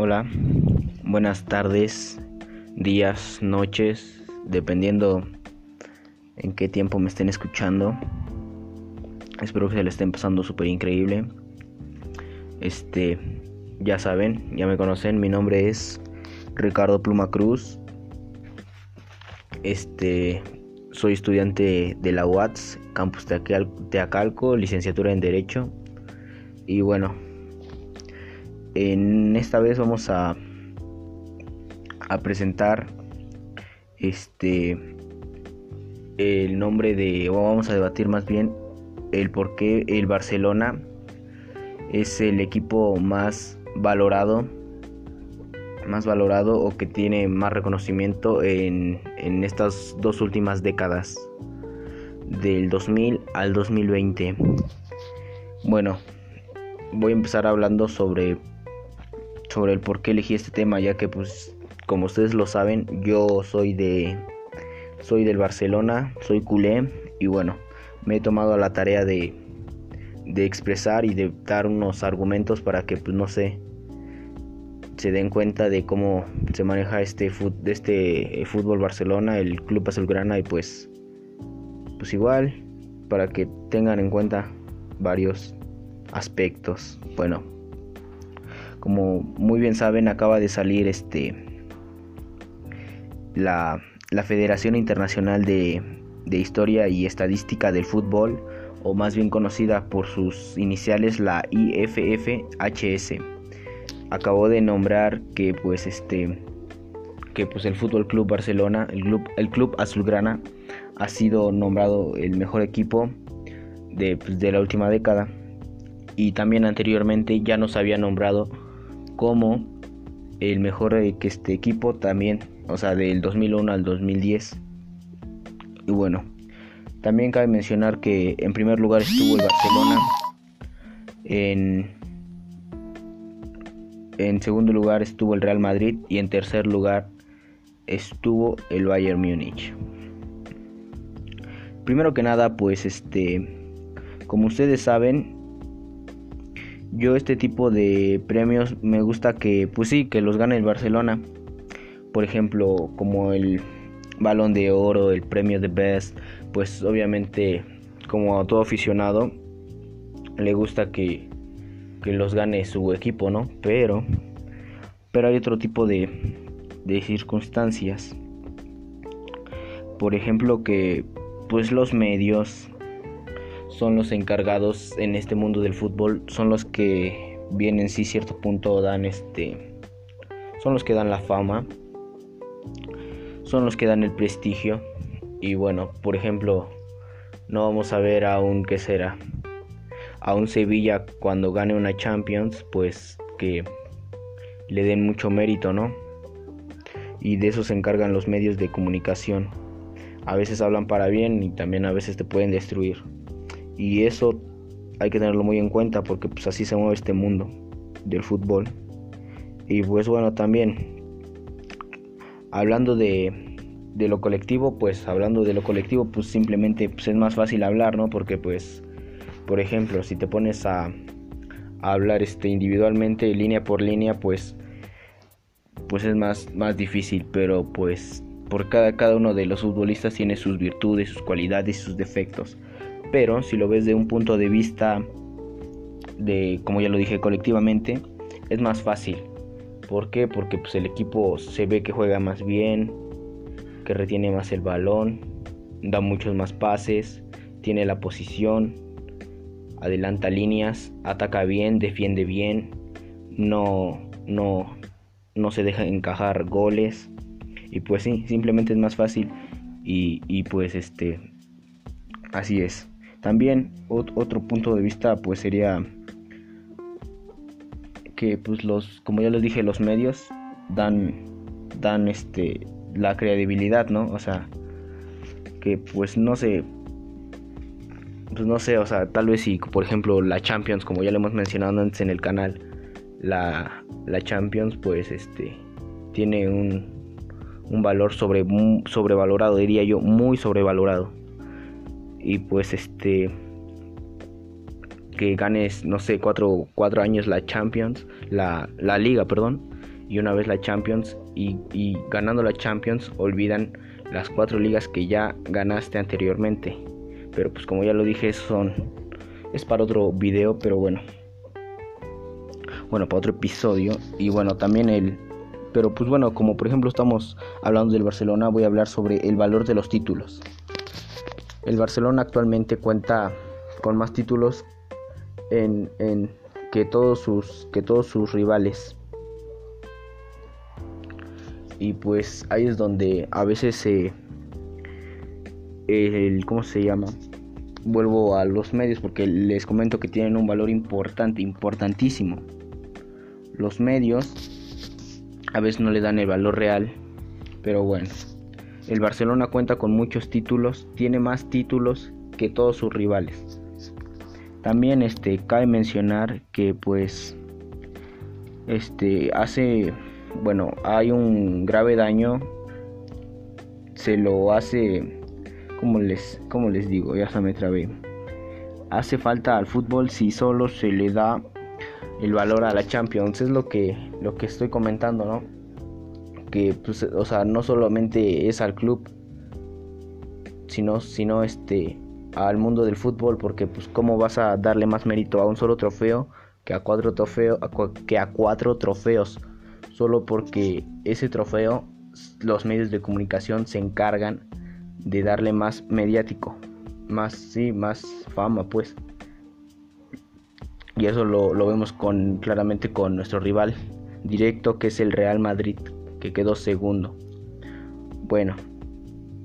Hola, buenas tardes, días, noches, dependiendo en qué tiempo me estén escuchando. Espero que se le estén pasando súper increíble. Este, ya saben, ya me conocen, mi nombre es Ricardo Pluma Cruz. Este, soy estudiante de la UATS, campus de Acalco, licenciatura en Derecho. Y bueno, en esta vez vamos a a presentar este el nombre de o vamos a debatir más bien el por qué el Barcelona es el equipo más valorado más valorado o que tiene más reconocimiento en, en estas dos últimas décadas del 2000 al 2020 bueno voy a empezar hablando sobre sobre el por qué elegí este tema, ya que pues como ustedes lo saben, yo soy de soy del Barcelona, soy culé y bueno, me he tomado la tarea de de expresar y de dar unos argumentos para que pues no sé se den cuenta de cómo se maneja este este fútbol Barcelona, el club azulgrana y pues pues igual para que tengan en cuenta varios aspectos. Bueno, como muy bien saben, acaba de salir este la, Federación Internacional de, Historia y Estadística del Fútbol, o más bien conocida por sus iniciales la IFFHS. Acabó de nombrar que pues este que pues el Fútbol Club Barcelona, el club, el club azulgrana ha sido nombrado el mejor equipo de, pues, de la última década y también anteriormente ya nos había nombrado como el mejor eh, que este equipo también, o sea, del 2001 al 2010. Y bueno, también cabe mencionar que en primer lugar estuvo el Barcelona, en, segundo lugar estuvo el Real Madrid y en tercer lugar estuvo el Bayern Múnich. Primero que nada, pues este, como ustedes saben, yo este tipo de premios me gusta que, pues sí, que los gane el Barcelona. Por ejemplo, como el balón de oro, el premio de best, pues obviamente como todo aficionado le gusta que, que los gane su equipo, ¿no? Pero, pero hay otro tipo de, de circunstancias. Por ejemplo que pues los medios son los encargados en este mundo del fútbol, son los que bien en sí cierto punto dan este son los que dan la fama, son los que dan el prestigio y bueno, por ejemplo, no vamos a ver aún qué será a un Sevilla cuando gane una Champions, pues que le den mucho mérito, ¿no? Y de eso se encargan los medios de comunicación. A veces hablan para bien y también a veces te pueden destruir. Y eso hay que tenerlo muy en cuenta porque pues así se mueve este mundo del fútbol. Y pues bueno, también hablando de, de lo colectivo, pues hablando de lo colectivo, pues simplemente pues, es más fácil hablar, ¿no? Porque pues, por ejemplo, si te pones a, hablar este individualmente, línea por línea, pues pues es más, más difícil, pero pues por cada, cada uno de los futbolistas tiene sus virtudes, sus cualidades y sus defectos. Pero si lo ves de un punto de vista de, como ya lo dije, colectivamente, es más fácil. ¿Por qué? Porque pues, el equipo se ve que juega más bien, que retiene más el balón, da muchos más pases, tiene la posición, adelanta líneas, ataca bien, defiende bien, no, no, no se deja encajar goles. Y pues sí, simplemente es más fácil. Y, y pues este, así es. También otro punto de vista pues sería que pues los como ya les dije los medios dan dan este la credibilidad, ¿no? O sea, que pues no sé pues no sé, o sea, tal vez si por ejemplo la Champions, como ya lo hemos mencionado antes en el canal, la, la Champions pues este tiene un, un valor sobre, sobrevalorado, diría yo, muy sobrevalorado y pues este que ganes no sé cuatro, cuatro años la Champions la, la liga perdón y una vez la Champions y, y ganando la Champions olvidan las cuatro ligas que ya ganaste anteriormente. Pero pues como ya lo dije, son es para otro video, pero bueno. Bueno, para otro episodio y bueno, también el pero pues bueno, como por ejemplo estamos hablando del Barcelona, voy a hablar sobre el valor de los títulos. El Barcelona actualmente cuenta con más títulos en, en que todos sus rivales. Y pues ahí es donde a veces el cómo se llama vuelvo a los medios porque les comento que tienen un valor importante importantísimo. Los medios a veces no le dan el valor real pero bueno el Barcelona cuenta con muchos títulos tiene más títulos que todos sus rivales también este cabe mencionar que pues este hace bueno, hay un grave daño, se lo hace, como les, como les digo, ya se me trabé. Hace falta al fútbol si solo se le da el valor a la Champions, es lo que, lo que estoy comentando, ¿no? Que, pues, o sea, no solamente es al club, sino, sino este, al mundo del fútbol, porque, pues, ¿cómo vas a darle más mérito a un solo trofeo que a cuatro, trofeos que a cuatro trofeos? solo porque ese trofeo los medios de comunicación se encargan de darle más mediático, más sí, más fama pues. Y eso lo, vemos con claramente con nuestro rival directo que es el Real Madrid, que quedó segundo. Bueno,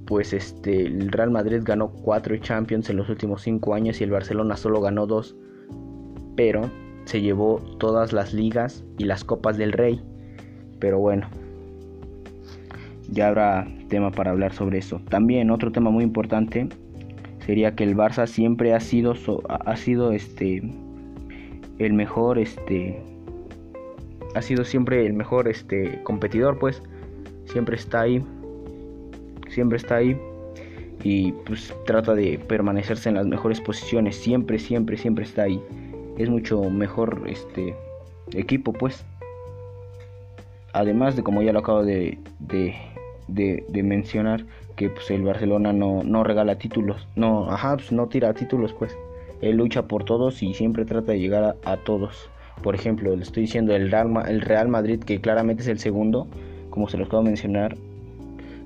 pues este el Real Madrid ganó cuatro Champions en los últimos cinco años y el Barcelona solo ganó dos, pero se llevó todas las ligas y las copas del Rey pero bueno, ya habrá tema para hablar sobre eso. También otro tema muy importante sería que el Barça siempre ha sido ha sido este el mejor este ha sido siempre el mejor este competidor, pues siempre está ahí. Siempre está ahí y pues trata de permanecerse en las mejores posiciones, siempre siempre siempre está ahí. Es mucho mejor este equipo, pues además de como ya lo acabo de, de, mencionar, que pues el Barcelona no, no regala títulos, no, ajá, pues no tira títulos, pues él lucha por todos y siempre trata de llegar a, todos. Por ejemplo, le estoy diciendo el Real, Madrid, que claramente es el segundo, como se los acabo de mencionar,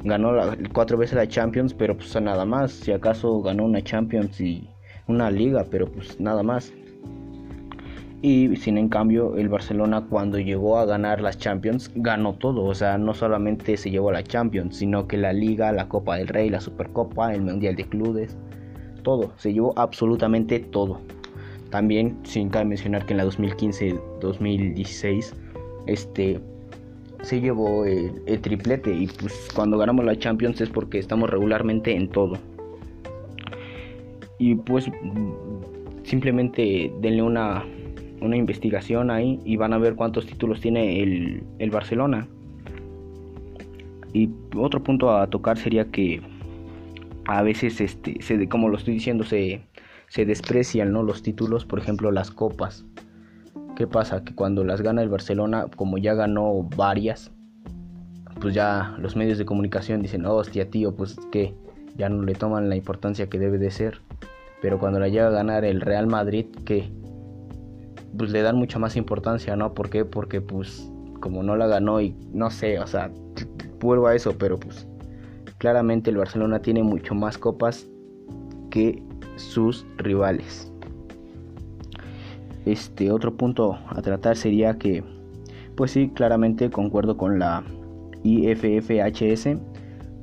ganó cuatro veces la Champions, pero pues nada más, si acaso ganó una Champions y una liga, pero pues nada más. Y sin en cambio el Barcelona cuando llegó a ganar las Champions ganó todo, o sea, no solamente se llevó la Champions, sino que la Liga, la Copa del Rey, la Supercopa, el Mundial de Clubes, todo, se llevó absolutamente todo. También sin cabe mencionar que en la 2015-2016 este se llevó el, triplete y pues cuando ganamos la Champions es porque estamos regularmente en todo. Y pues simplemente denle una una investigación ahí y van a ver cuántos títulos tiene el, el Barcelona. Y otro punto a tocar sería que a veces, este, se, como lo estoy diciendo, se, se desprecian ¿no? los títulos, por ejemplo las copas. ¿Qué pasa? Que cuando las gana el Barcelona, como ya ganó varias, pues ya los medios de comunicación dicen, hostia tío, pues que ya no le toman la importancia que debe de ser. Pero cuando la llega a ganar el Real Madrid, que pues le dan mucha más importancia, ¿no? ¿Por qué? Porque pues como no la ganó y no sé, o sea, vuelvo a eso, pero pues claramente el Barcelona tiene mucho más copas que sus rivales. Este otro punto a tratar sería que pues sí, claramente concuerdo con la IFFHS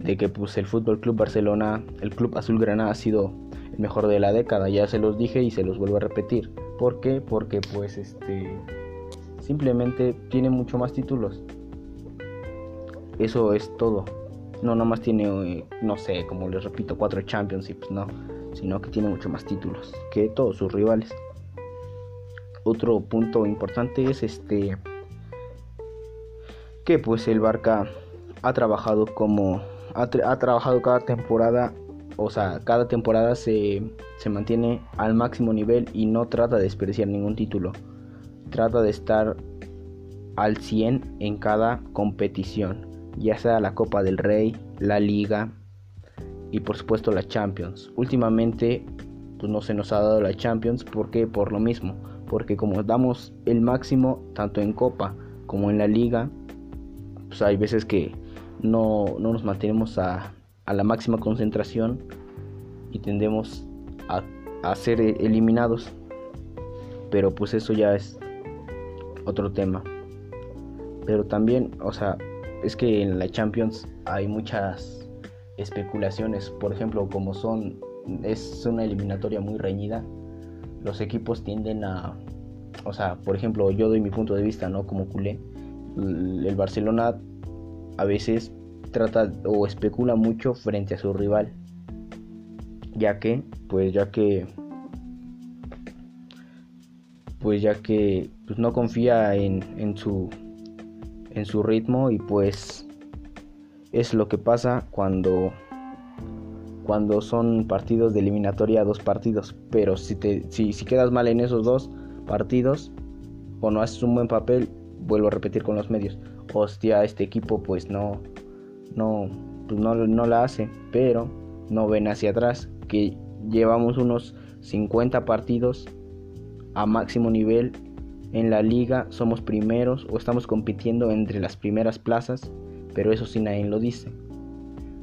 de que pues el Fútbol Club Barcelona, el Club Azulgrana ha sido el mejor de la década, ya se los dije y se los vuelvo a repetir. ¿Por qué? Porque pues este simplemente tiene mucho más títulos. Eso es todo. No nomás tiene, eh, no sé, como les repito, cuatro Championships, no, sino que tiene mucho más títulos que todos sus rivales. Otro punto importante es este que pues el Barca ha trabajado como ha trabajado cada temporada o sea, cada temporada se, mantiene al máximo nivel y no trata de despreciar ningún título. Trata de estar al 100 en cada competición, ya sea la Copa del Rey, la Liga y por supuesto la Champions. Últimamente pues no se nos ha dado la Champions porque por lo mismo, porque como damos el máximo tanto en Copa como en la Liga, pues hay veces que no, nos mantenemos a, a, la máxima concentración y tendemos a, a ser eliminados. Pero pues eso ya es otro tema. Pero también, o sea, es que en la Champions hay muchas especulaciones. Por ejemplo, como son es una eliminatoria muy reñida, los equipos tienden a, o sea, por ejemplo, yo doy mi punto de vista, ¿no? Como culé, el Barcelona a veces trata o especula mucho frente a su rival, ya que, pues ya que, pues ya que pues no confía en, en su en su ritmo y pues es lo que pasa cuando cuando son partidos de eliminatoria dos partidos. Pero si te si, si quedas mal en esos dos partidos o no haces un buen papel vuelvo a repetir con los medios. Hostia este equipo pues no no pues no, no la hace. Pero no ven hacia atrás que llevamos unos 50 partidos a máximo nivel en la liga. Somos primeros o estamos compitiendo entre las primeras plazas, pero eso sí nadie lo dice.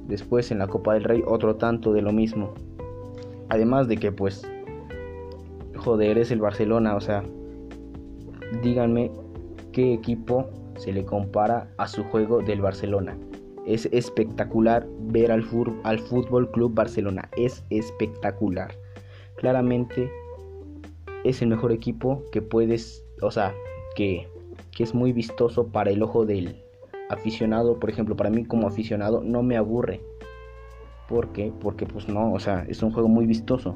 Después en la Copa del Rey otro tanto de lo mismo. Además de que pues joder es el Barcelona, o sea, díganme qué equipo se le compara a su juego del Barcelona. Es espectacular ver al, al Fútbol Club Barcelona, es espectacular. Claramente es el mejor equipo que puedes o sea, que, es muy vistoso para el ojo del aficionado, por ejemplo, para mí como aficionado no me aburre. ¿Por qué? Porque pues no, o sea, es un juego muy vistoso.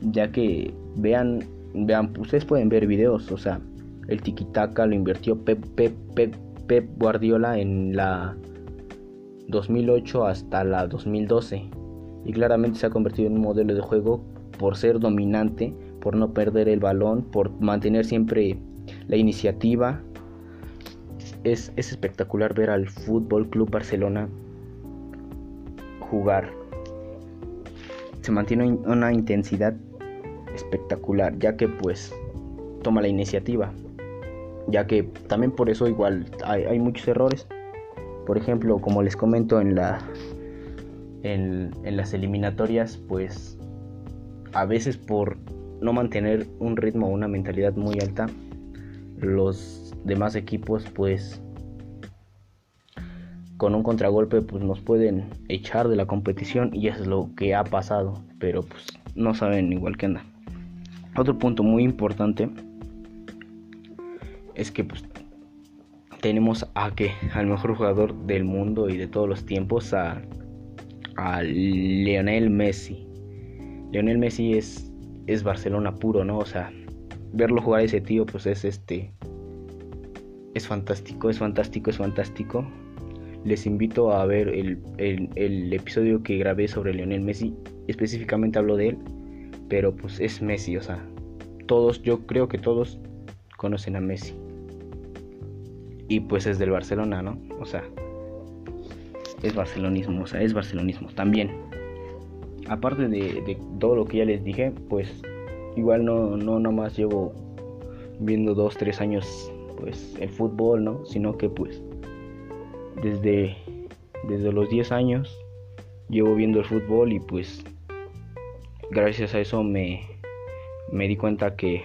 Ya que vean, vean, ustedes pueden ver videos, o sea, el tiki-taka lo invirtió Pep, Pep, Pep, Pep Guardiola en la 2008 hasta la 2012. Y claramente se ha convertido en un modelo de juego por ser dominante, por no perder el balón, por mantener siempre la iniciativa. Es, espectacular ver al Fútbol Club Barcelona jugar. Se mantiene una intensidad espectacular, ya que pues toma la iniciativa. Ya que también por eso igual hay, hay muchos errores. Por ejemplo, como les comento en la en, en las eliminatorias, pues a veces por no mantener un ritmo o una mentalidad muy alta, los demás equipos pues con un contragolpe pues nos pueden echar de la competición y eso es lo que ha pasado, pero pues no saben igual que anda. Otro punto muy importante es que pues tenemos a que al mejor jugador del mundo y de todos los tiempos a, a Lionel Messi. Lionel Messi es, es Barcelona puro, ¿no? O sea, verlo jugar a ese tío, pues es este. Es fantástico, es fantástico, es fantástico. Les invito a ver el, el, episodio que grabé sobre Lionel Messi. Específicamente hablo de él, pero pues es Messi, o sea, todos, yo creo que todos conocen a Messi. Y pues es del Barcelona, ¿no? O sea, es barcelonismo, o sea, es barcelonismo también. Aparte de, de todo lo que ya les dije, pues igual no, no nomás llevo viendo dos, tres años pues el fútbol, ¿no? Sino que pues desde, desde los 10 años llevo viendo el fútbol y pues gracias a eso me, me di cuenta que,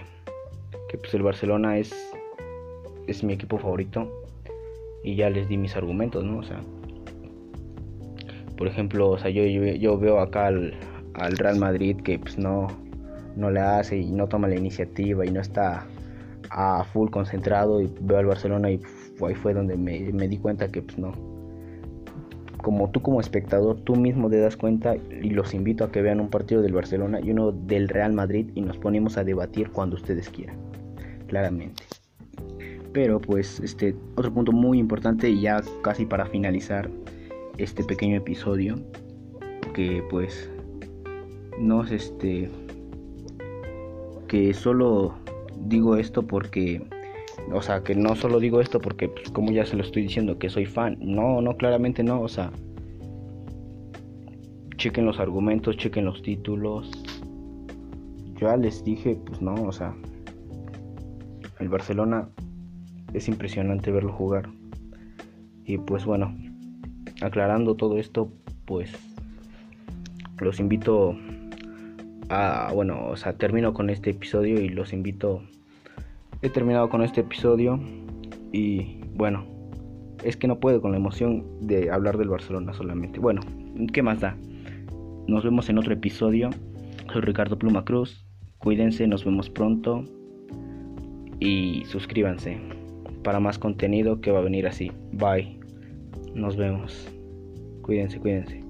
que pues el Barcelona es, es mi equipo favorito y ya les di mis argumentos, ¿no? O sea, por ejemplo, o sea, yo, yo, veo acá al, al Real Madrid que pues no, no le hace y no toma la iniciativa y no está a full concentrado y veo al Barcelona y ahí fue donde me, di cuenta que pues no. Como tú como espectador, tú mismo te das cuenta y los invito a que vean un partido del Barcelona y uno del Real Madrid y nos ponemos a debatir cuando ustedes quieran, claramente. Pero pues este otro punto muy importante y ya casi para finalizar este pequeño episodio que pues no es este que solo digo esto porque O sea, que no solo digo esto porque, pues, como ya se lo estoy diciendo, que soy fan. No, no, claramente no. O sea, chequen los argumentos, chequen los títulos. Ya les dije, pues no, o sea, el Barcelona es impresionante verlo jugar. Y pues bueno, aclarando todo esto, pues los invito a, bueno, o sea, termino con este episodio y los invito, he terminado con este episodio y bueno, es que no puedo con la emoción de hablar del Barcelona solamente. Bueno, ¿qué más da? Nos vemos en otro episodio. Soy Ricardo Pluma Cruz. Cuídense, nos vemos pronto. Y suscríbanse para más contenido que va a venir así. Bye. Nos vemos. Cuídense, cuídense.